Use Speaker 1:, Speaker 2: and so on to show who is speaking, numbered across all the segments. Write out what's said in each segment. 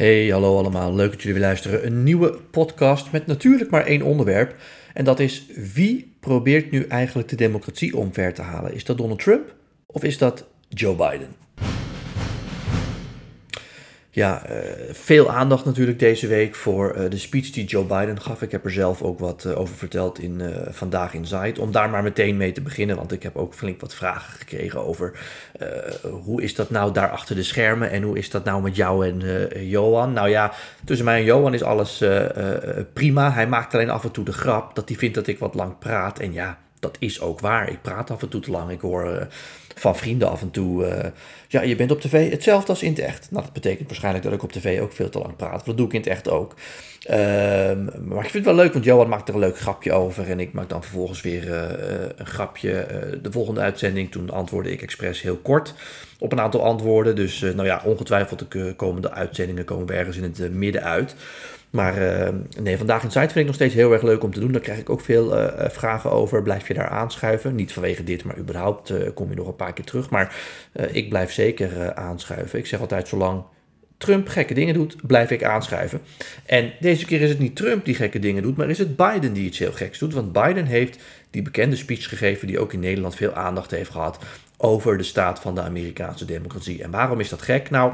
Speaker 1: Hey, hallo allemaal. Leuk dat jullie weer luisteren. Een nieuwe podcast met natuurlijk maar één onderwerp. En dat is wie probeert nu eigenlijk de democratie omver te halen? Is dat Donald Trump of is dat Joe Biden? Ja, uh, veel aandacht natuurlijk deze week voor uh, de speech die Joe Biden gaf. Ik heb er zelf ook wat uh, over verteld in Vandaag Inside. Om daar maar meteen mee te beginnen, want ik heb ook flink wat vragen gekregen over hoe is dat nou daar achter de schermen en hoe is dat nou met jou en Johan. Nou ja, tussen mij en Johan is alles prima. Hij maakt alleen af en toe de grap dat hij vindt dat ik wat lang praat. En ja, dat is ook waar. Ik praat af en toe te lang. Ik hoor van vrienden af en toe. Uh, ja, je bent op tv hetzelfde als in het echt. Nou, dat betekent waarschijnlijk dat ik op tv ook veel te lang praat. Dat doe ik in het echt ook. Ehm, maar ik vind het wel leuk, want Johan maakt er een leuk grapje over. En ik maak dan vervolgens weer uh, een grapje. de volgende uitzending, toen antwoordde ik expres heel kort op een aantal antwoorden. Dus nou ja, ongetwijfeld de komende uitzendingen komen we ergens in het midden uit. Maar uh, nee, vandaag in site vind ik nog steeds heel erg leuk om te doen. Daar krijg ik ook veel uh, vragen over. Blijf je daar aanschuiven? Niet vanwege dit, maar überhaupt kom je nog een paar keer terug. Maar ik blijf zeker aanschuiven. Ik zeg altijd, zolang Trump gekke dingen doet, blijf ik aanschuiven. En deze keer is het niet Trump die gekke dingen doet, maar is het Biden die iets heel geks doet. Want Biden heeft die bekende speech gegeven, die ook in Nederland veel aandacht heeft gehad, over de staat van de Amerikaanse democratie. En waarom is dat gek? Nou,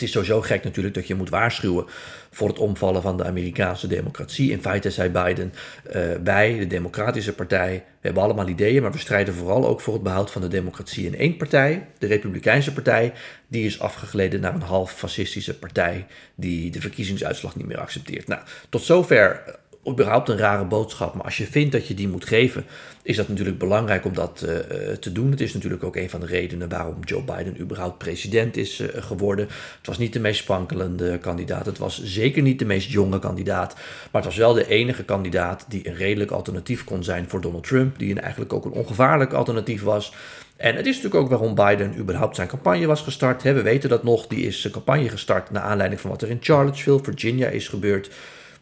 Speaker 1: het is sowieso gek natuurlijk dat je moet waarschuwen voor het omvallen van de Amerikaanse democratie. In feite zei Biden, uh, wij, de Democratische Partij, we hebben allemaal ideeën, maar we strijden vooral ook voor het behoud van de democratie in één partij. De Republikeinse Partij, die is afgegleden naar een half fascistische partij die de verkiezingsuitslag niet meer accepteert. Nou, tot zover überhaupt een rare boodschap. Maar als je vindt dat je die moet geven, is dat natuurlijk belangrijk om dat uh, te doen. Het is natuurlijk ook een van de redenen waarom Joe Biden überhaupt president is uh, geworden. Het was niet de meest sprankelende kandidaat. Het was zeker niet de meest jonge kandidaat. Maar het was wel de enige kandidaat die een redelijk alternatief kon zijn voor Donald Trump. Die eigenlijk ook een ongevaarlijk alternatief was. En het is natuurlijk ook waarom Biden überhaupt zijn campagne was gestart. We weten dat nog. Die is zijn campagne gestart naar aanleiding van wat er in Charlottesville, Virginia is gebeurd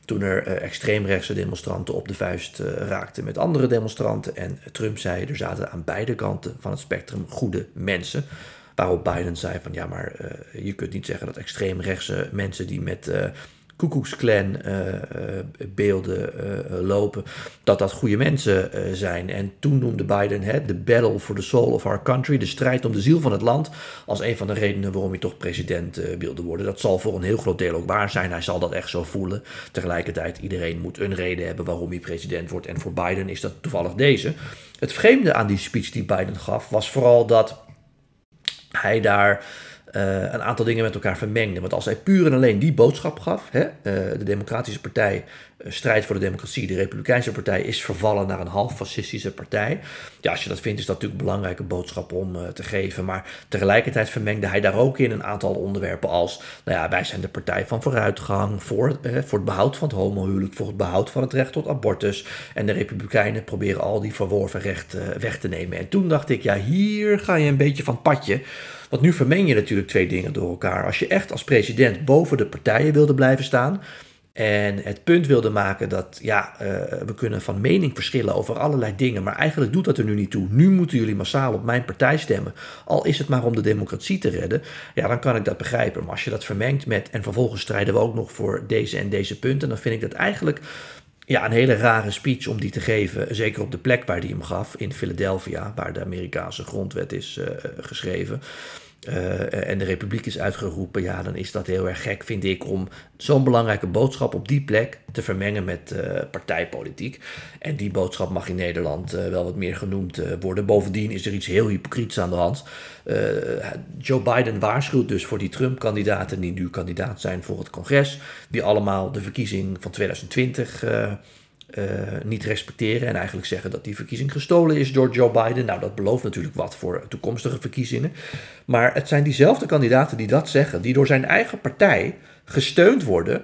Speaker 1: toen er uh, extreemrechtse demonstranten op de vuist uh, raakten met andere demonstranten. En Trump zei, er zaten aan beide kanten van het spectrum goede mensen. Waarop Biden zei van ja, maar uh, je kunt niet zeggen dat extreemrechtse mensen die met uh, beelden uh, lopen, dat dat goede mensen zijn. En toen noemde Biden hè, de battle for the soul of our country, de strijd om de ziel van het land, als een van de redenen waarom hij toch president wilde worden. Dat zal voor een heel groot deel ook waar zijn. Hij zal dat echt zo voelen. Tegelijkertijd, iedereen moet een reden hebben waarom hij president wordt. En voor Biden is dat toevallig deze. Het vreemde aan die speech die Biden gaf, was vooral dat hij daar een aantal dingen met elkaar vermengde. Want als hij puur en alleen die boodschap gaf, hè, uh, de Democratische Partij uh, strijdt voor de democratie, de Republikeinse Partij is vervallen naar een half fascistische partij. Ja, als je dat vindt, is dat natuurlijk een belangrijke boodschap om te geven. Maar tegelijkertijd vermengde hij daar ook in een aantal onderwerpen als, nou ja, wij zijn de partij van vooruitgang, voor, voor het behoud van het homohuwelijk, voor het behoud van het recht tot abortus. En de Republikeinen proberen al die verworven rechten weg te nemen. En toen dacht ik, ja, hier ga je een beetje van padje. Want nu vermeng je natuurlijk twee dingen door elkaar. Als je echt als president boven de partijen wilde blijven staan. En het punt wilde maken dat ja, uh, we kunnen van mening verschillen over allerlei dingen. Maar eigenlijk doet dat er nu niet toe. Nu moeten jullie massaal op mijn partij stemmen. Al is het maar om de democratie te redden. Ja, dan kan ik dat begrijpen. Maar als je dat vermengt met. En vervolgens strijden we ook nog voor deze en deze punten. Dan vind ik dat eigenlijk ja, een hele rare speech om die te geven. Zeker op de plek waar hij hem gaf, in Philadelphia, waar de Amerikaanse grondwet is uh, geschreven. Uh, en de republiek is uitgeroepen, ja, dan is dat heel erg gek, vind ik, om zo'n belangrijke boodschap op die plek te vermengen met uh, partijpolitiek. En die boodschap mag in Nederland uh, wel wat meer genoemd worden. Bovendien is er iets heel hypocriets aan de hand. Joe Biden waarschuwt dus voor die Trump-kandidaten die nu kandidaat zijn voor het congres, die allemaal de verkiezing van 2020 uh, niet respecteren en eigenlijk zeggen dat die verkiezing gestolen is door Joe Biden. Nou, dat belooft natuurlijk wat voor toekomstige verkiezingen. Maar het zijn diezelfde kandidaten die dat zeggen, die door zijn eigen partij gesteund worden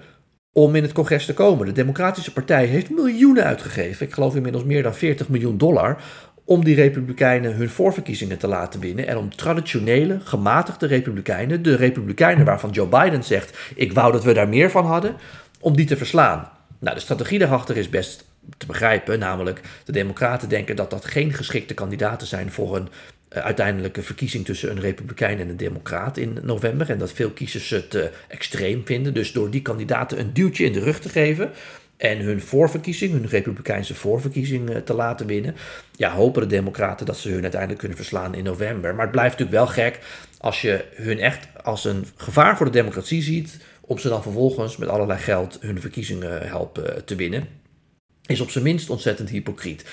Speaker 1: om in het congres te komen. De Democratische Partij heeft miljoenen uitgegeven, ik geloof inmiddels meer dan 40 miljoen dollar, om die Republikeinen hun voorverkiezingen te laten winnen en om traditionele, gematigde Republikeinen, de Republikeinen waarvan Joe Biden zegt: Ik wou dat we daar meer van hadden, om die te verslaan. Nou, de strategie daarachter is best te begrijpen. Namelijk, de Democraten denken dat dat geen geschikte kandidaten zijn voor een uh, uiteindelijke verkiezing tussen een Republikein en een Democraat in november. En dat veel kiezers het uh, extreem vinden. Dus door die kandidaten een duwtje in de rug te geven. En hun voorverkiezing, hun Republikeinse voorverkiezing uh, te laten winnen. Ja, hopen de Democraten dat ze hun uiteindelijk kunnen verslaan in november. Maar het blijft natuurlijk wel gek als je hun echt als een gevaar voor de democratie ziet. Om ze dan vervolgens met allerlei geld hun verkiezingen helpen te winnen. Is op zijn minst ontzettend hypocriet.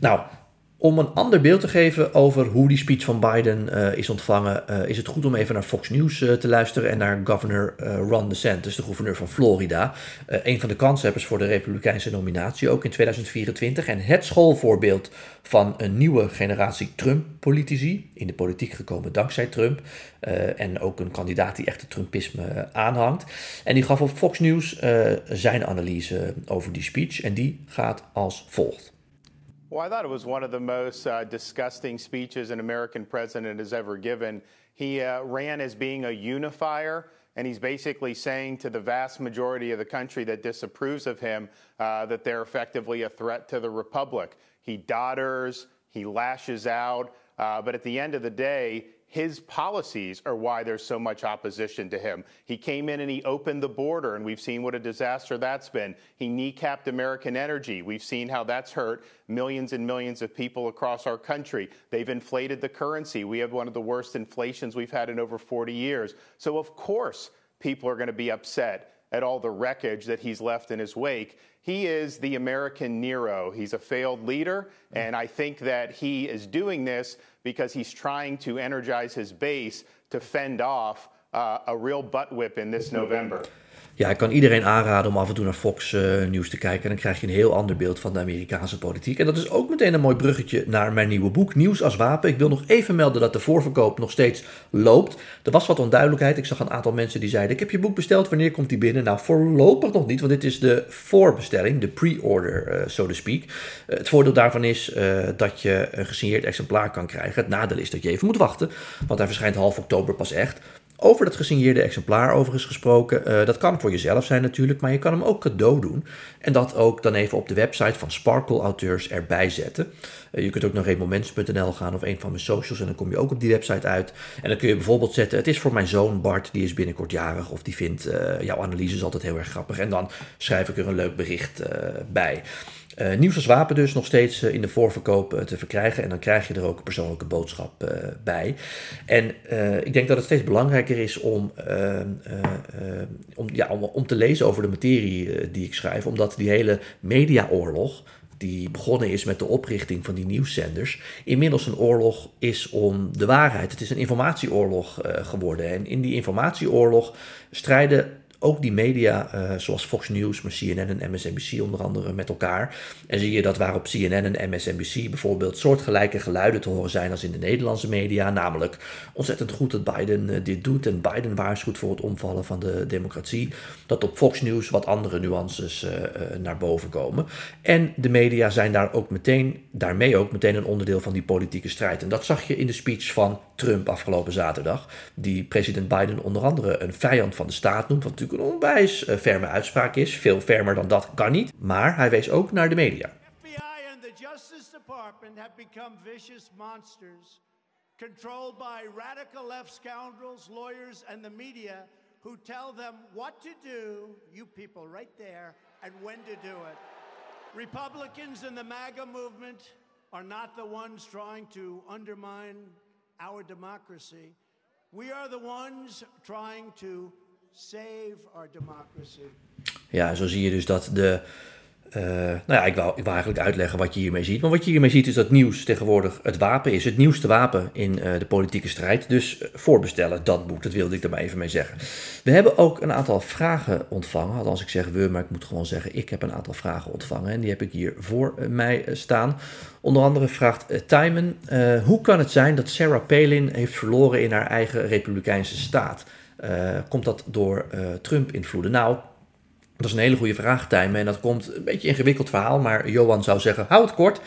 Speaker 1: Nou, om een ander beeld te geven over hoe die speech van Biden uh, is ontvangen, uh, is het goed om even naar Fox News uh, te luisteren en naar governor Ron DeSantis, de gouverneur van Florida. een van de kanshebbers voor de Republikeinse nominatie, ook in 2024. En het schoolvoorbeeld van een nieuwe generatie Trump-politici, in de politiek gekomen dankzij Trump. en ook een kandidaat die echt het Trumpisme aanhangt. En die gaf op Fox News zijn analyse over die speech. En die gaat als volgt.
Speaker 2: Well, I thought it was one of the most uh, disgusting speeches an American president has ever given. He uh, ran as being a unifier, and he's basically saying to the vast majority of the country that disapproves of him uh, that they're effectively a threat to the republic. He dodders, he lashes out, uh, but at the end of the day, his policies are why there's so much opposition to him. He came in and he opened the border, and we've seen what a disaster that's been. He kneecapped American energy. We've seen how that's hurt millions and millions of people across our country. They've inflated the currency. We have one of the worst inflations we've had in over 40 years. So, of course, people are going to be upset at all the wreckage that he's left in his wake. He is the American Nero. He's a failed leader, and I think that he is doing this because he's trying to energize his base to fend off uh, a real butt whip in this November.
Speaker 1: Ja, ik kan iedereen aanraden om af en toe naar Fox uh, Nieuws te kijken. En dan krijg je een heel ander beeld van de Amerikaanse politiek. En dat is ook meteen een mooi bruggetje naar mijn nieuwe boek, Nieuws als Wapen. Ik wil nog even melden dat de voorverkoop nog steeds loopt. Er was wat onduidelijkheid. Ik zag een aantal mensen die zeiden: Ik heb je boek besteld, wanneer komt die binnen? Nou, voorlopig nog niet, want dit is de voorbestelling, de pre-order, uh, so to speak. Uh, het voordeel daarvan is dat je een gesigneerd exemplaar kan krijgen. Het nadeel is dat je even moet wachten, want hij verschijnt half oktober pas echt. Over dat gesigneerde exemplaar overigens gesproken. Uh, dat kan voor jezelf zijn natuurlijk, maar je kan hem ook cadeau doen. En dat ook dan even op de website van Sparkle Auteurs erbij zetten. Uh, je kunt ook naar reedmoments.nl gaan of een van mijn socials en dan kom je ook op die website uit. En dan kun je bijvoorbeeld zetten, het is voor mijn zoon Bart, die is binnenkort jarig of die vindt uh, jouw analyses altijd heel erg grappig. En dan schrijf ik er een leuk bericht bij. Uh, nieuws als wapen dus nog steeds uh, in de voorverkoop uh, te verkrijgen. En dan krijg je er ook een persoonlijke boodschap bij. En ik denk dat het steeds belangrijker is om, om, ja, om, om, te lezen over de materie die ik schrijf. Omdat die hele mediaoorlog, die begonnen is met de oprichting van die nieuwszenders, inmiddels een oorlog is om de waarheid. Het is een informatieoorlog geworden. En in die informatieoorlog strijden ook die media, uh, zoals Fox News, maar CNN en MSNBC onder andere met elkaar. En zie je dat waar op CNN en MSNBC bijvoorbeeld soortgelijke geluiden te horen zijn als in de Nederlandse media. Namelijk ontzettend goed dat Biden uh, dit doet en Biden waarschuwt voor het omvallen van de democratie. Dat op Fox News wat andere nuances uh, naar boven komen. En de media zijn daar ook meteen, daarmee ook meteen een onderdeel van die politieke strijd. En dat zag je in de speech van Trump afgelopen zaterdag. Die president Biden onder andere een vijand van de staat noemt. Wat natuurlijk een onwijs uh, ferme uitspraak is. Veel fermer dan dat kan niet. Maar hij wees ook naar de media. FBI and the Justice Department have become vicious monsters. Controlled by radical left scoundrels, lawyers and the media who tell them what to do, you people right there, and when to do it. Republicans and the MAGA movement are not the ones trying to undermine our democracy. We are the ones trying to. Ja, zo zie je dus dat de. Uh, nou ja, ik wou, ik eigenlijk uitleggen wat je hiermee ziet. Maar wat je hiermee ziet is dat nieuws tegenwoordig het wapen is. Het nieuwste wapen in uh, de politieke strijd. Dus uh, voorbestellen, dat boek. Dat wilde ik er maar even mee zeggen. We hebben ook een aantal vragen ontvangen. Althans, ik zeg we, maar ik moet gewoon zeggen, ik heb een aantal vragen ontvangen. En die heb ik hier voor mij staan. Onder andere vraagt uh, Timon: hoe kan het zijn dat Sarah Palin heeft verloren in haar eigen republikeinse staat? Uh, komt dat door Trump-invloeden? Nou, Dat is een hele goede vraag. En dat komt een beetje een ingewikkeld verhaal, maar Johan zou zeggen, hou het kort.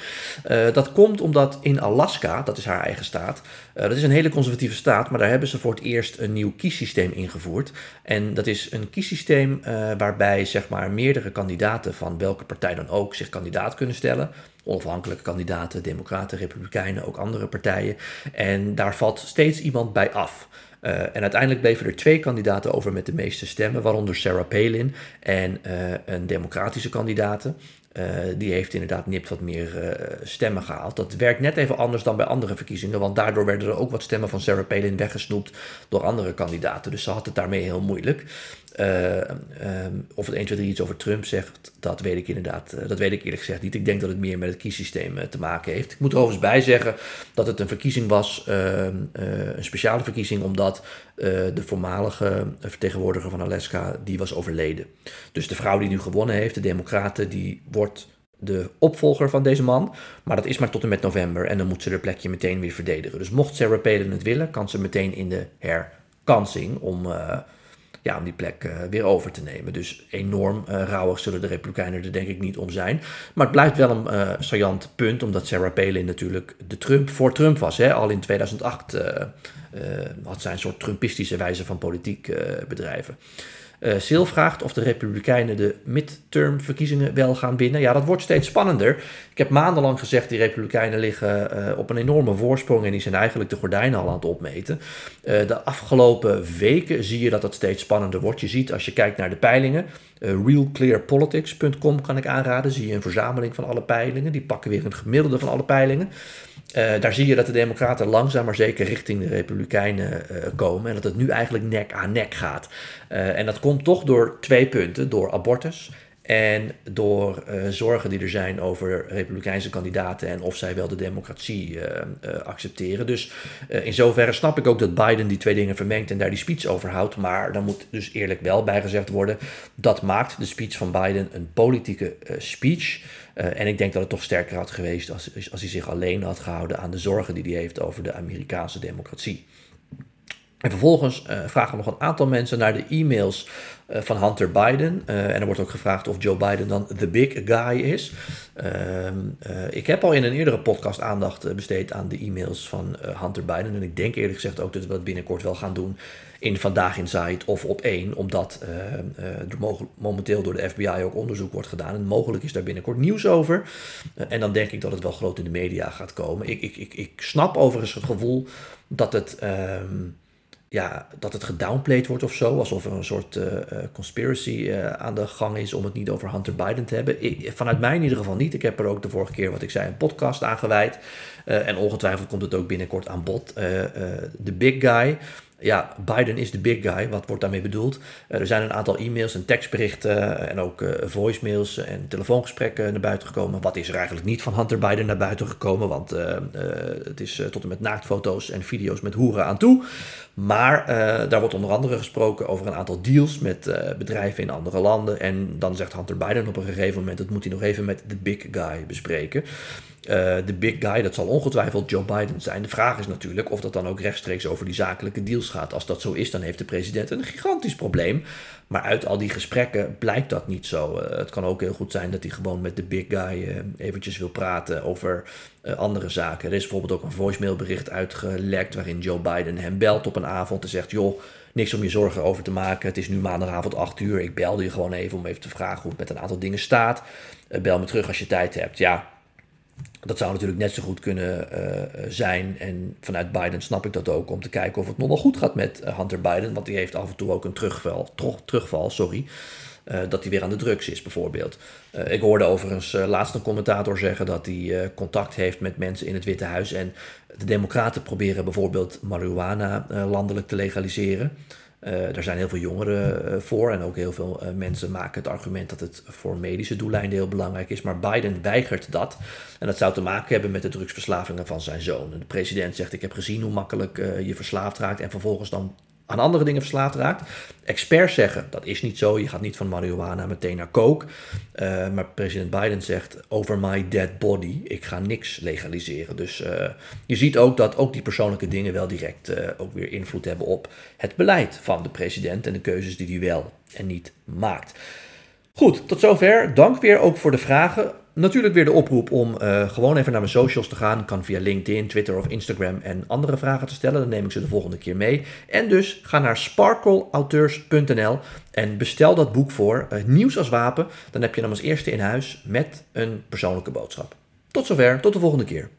Speaker 1: Uh, dat komt omdat in Alaska, dat is haar eigen staat, dat is een hele conservatieve staat, maar daar hebben ze voor het eerst een nieuw kiessysteem ingevoerd. En dat is een kiessysteem uh, waarbij zeg maar meerdere kandidaten van welke partij dan ook zich kandidaat kunnen stellen onafhankelijke kandidaten, democraten, republikeinen, ook andere partijen. En daar valt steeds iemand bij af. Uh, en uiteindelijk bleven er twee kandidaten over met de meeste stemmen, waaronder Sarah Palin en uh, een democratische kandidaat. Uh, die heeft inderdaad nipt wat meer stemmen gehaald. Dat werkt net even anders dan bij andere verkiezingen, want daardoor werden er ook wat stemmen van Sarah Palin weggesnoept door andere kandidaten. Dus ze had het daarmee heel moeilijk. Um, of het 1, 2, 3 iets over Trump zegt, dat weet ik inderdaad, dat weet ik eerlijk gezegd niet. Ik denk dat het meer met het kiessysteem te maken heeft. Ik moet er overigens bij zeggen dat het een verkiezing was, een speciale verkiezing, omdat de voormalige vertegenwoordiger van Alaska, die was overleden. Dus de vrouw die nu gewonnen heeft, de Democraten, die wordt de opvolger van deze man. Maar dat is maar tot en met november en dan moet ze haar plekje meteen weer verdedigen. Dus mocht Sarah Palin het willen, kan ze meteen in de herkansing om ja, om die plek uh, weer over te nemen. Dus enorm uh, rauwig zullen de Republikeinen er denk ik niet om zijn. Maar het blijft wel een uh, saillant punt, omdat Sarah Palin natuurlijk de Trump voor Trump was. Hè? Al in 2008 had zij een soort Trumpistische wijze van politiek bedrijven. Uh, Sil vraagt of de Republikeinen de midterm-verkiezingen wel gaan winnen. Ja, dat wordt steeds spannender. Ik heb maandenlang gezegd, die Republikeinen liggen uh, op een enorme voorsprong en die zijn eigenlijk de gordijnen al aan het opmeten. Uh, de afgelopen weken zie je dat het steeds spannender wordt. Je ziet als je kijkt naar de peilingen, realclearpolitics.com kan ik aanraden, zie je een verzameling van alle peilingen. Die pakken weer een gemiddelde van alle peilingen. Uh, daar zie je dat de Democraten langzaam maar zeker richting de Republikeinen uh, komen. En dat het nu eigenlijk nek aan nek gaat. Uh, en dat komt toch door twee punten: door abortus. En door zorgen die er zijn over Republikeinse kandidaten en of zij wel de democratie accepteren. Dus in zoverre snap ik ook dat Biden die twee dingen vermengt en daar die speech over houdt. Maar dan moet dus eerlijk wel bijgezegd worden: dat maakt de speech van Biden een politieke speech. En ik denk dat het toch sterker had geweest als, als hij zich alleen had gehouden aan de zorgen die hij heeft over de Amerikaanse democratie. En vervolgens uh, vragen nog een aantal mensen naar de e-mails uh, van Hunter Biden. Uh, en er wordt ook gevraagd of Joe Biden dan the big guy is. Ehm, ik heb al in een eerdere podcast aandacht besteed aan de e-mails van Hunter Biden. En ik denk eerlijk gezegd ook dat we dat binnenkort wel gaan doen in Vandaag Insight of op één, omdat momenteel door de FBI ook onderzoek wordt gedaan. En mogelijk is daar binnenkort nieuws over. En dan denk ik dat het wel groot in de media gaat komen. Ik, ik, ik, ik snap overigens het gevoel dat het. Um, ja, dat het gedownplayed wordt of zo. Alsof er een soort uh, conspiracy uh, aan de gang is om het niet over Hunter Biden te hebben. Ik, vanuit mij in ieder geval niet. Ik heb er ook de vorige keer, wat ik zei, een podcast aan. Uh, en ongetwijfeld komt het ook binnenkort aan bod. De big guy ja, Biden is de big guy. Wat wordt daarmee bedoeld? Er zijn een aantal e-mails en tekstberichten en ook voicemails en telefoongesprekken naar buiten gekomen. Wat is er eigenlijk niet van Hunter Biden naar buiten gekomen? Want het is tot en met naaktfoto's en video's met hoeren aan toe. Maar daar wordt onder andere gesproken over een aantal deals met bedrijven in andere landen. En dan zegt Hunter Biden op een gegeven moment: dat moet hij nog even met de big guy bespreken. Uh, de big guy, dat zal ongetwijfeld Joe Biden zijn. De vraag is natuurlijk of dat dan ook rechtstreeks over die zakelijke deals gaat. Als dat zo is, dan heeft de president een gigantisch probleem. Maar uit al die gesprekken blijkt dat niet zo. Het kan ook heel goed zijn dat hij gewoon met de big guy eventjes wil praten over andere zaken. Er is bijvoorbeeld ook een voicemailbericht uitgelekt waarin Joe Biden hem belt op een avond en zegt: Joh, niks om je zorgen over te maken. Het is nu maandagavond 8 uur. Ik belde je gewoon even om even te vragen hoe het met een aantal dingen staat. bel me terug als je tijd hebt. Ja, dat zou natuurlijk net zo goed kunnen uh, zijn. En vanuit Biden snap ik dat ook. Om te kijken of het nog wel goed gaat met Hunter Biden. Want die heeft af en toe ook een terugval. terugval sorry. Uh, dat hij weer aan de drugs is, bijvoorbeeld. ik hoorde overigens laatst een commentator zeggen dat hij contact heeft met mensen in het Witte Huis. En de Democraten proberen bijvoorbeeld marihuana landelijk te legaliseren. Uh, daar zijn heel veel jongeren voor en ook heel veel mensen maken het argument dat het voor medische doeleinden heel belangrijk is. Maar Biden weigert dat. En dat zou te maken hebben met de drugsverslavingen van zijn zoon. De president zegt: Ik heb gezien hoe makkelijk je verslaafd raakt. En vervolgens dan aan andere dingen verslaafd raakt. Experts zeggen dat is niet zo. Je gaat niet van marihuana meteen naar coke. Uh, maar president Biden zegt over my dead body. Ik ga niks legaliseren. Dus uh, je ziet ook dat ook die persoonlijke dingen wel direct uh, ook weer invloed hebben op het beleid van de president en de keuzes die hij wel en niet maakt. Goed, tot zover. Dank weer ook voor de vragen. Natuurlijk weer de oproep om uh, gewoon even naar mijn socials te gaan. Kan via LinkedIn, Twitter of Instagram en andere vragen te stellen. Dan neem ik ze de volgende keer mee. En dus ga naar sparkleauteurs.nl en bestel dat boek voor. Uh, nieuws als wapen. Dan heb je hem als eerste in huis met een persoonlijke boodschap. Tot zover, tot de volgende keer.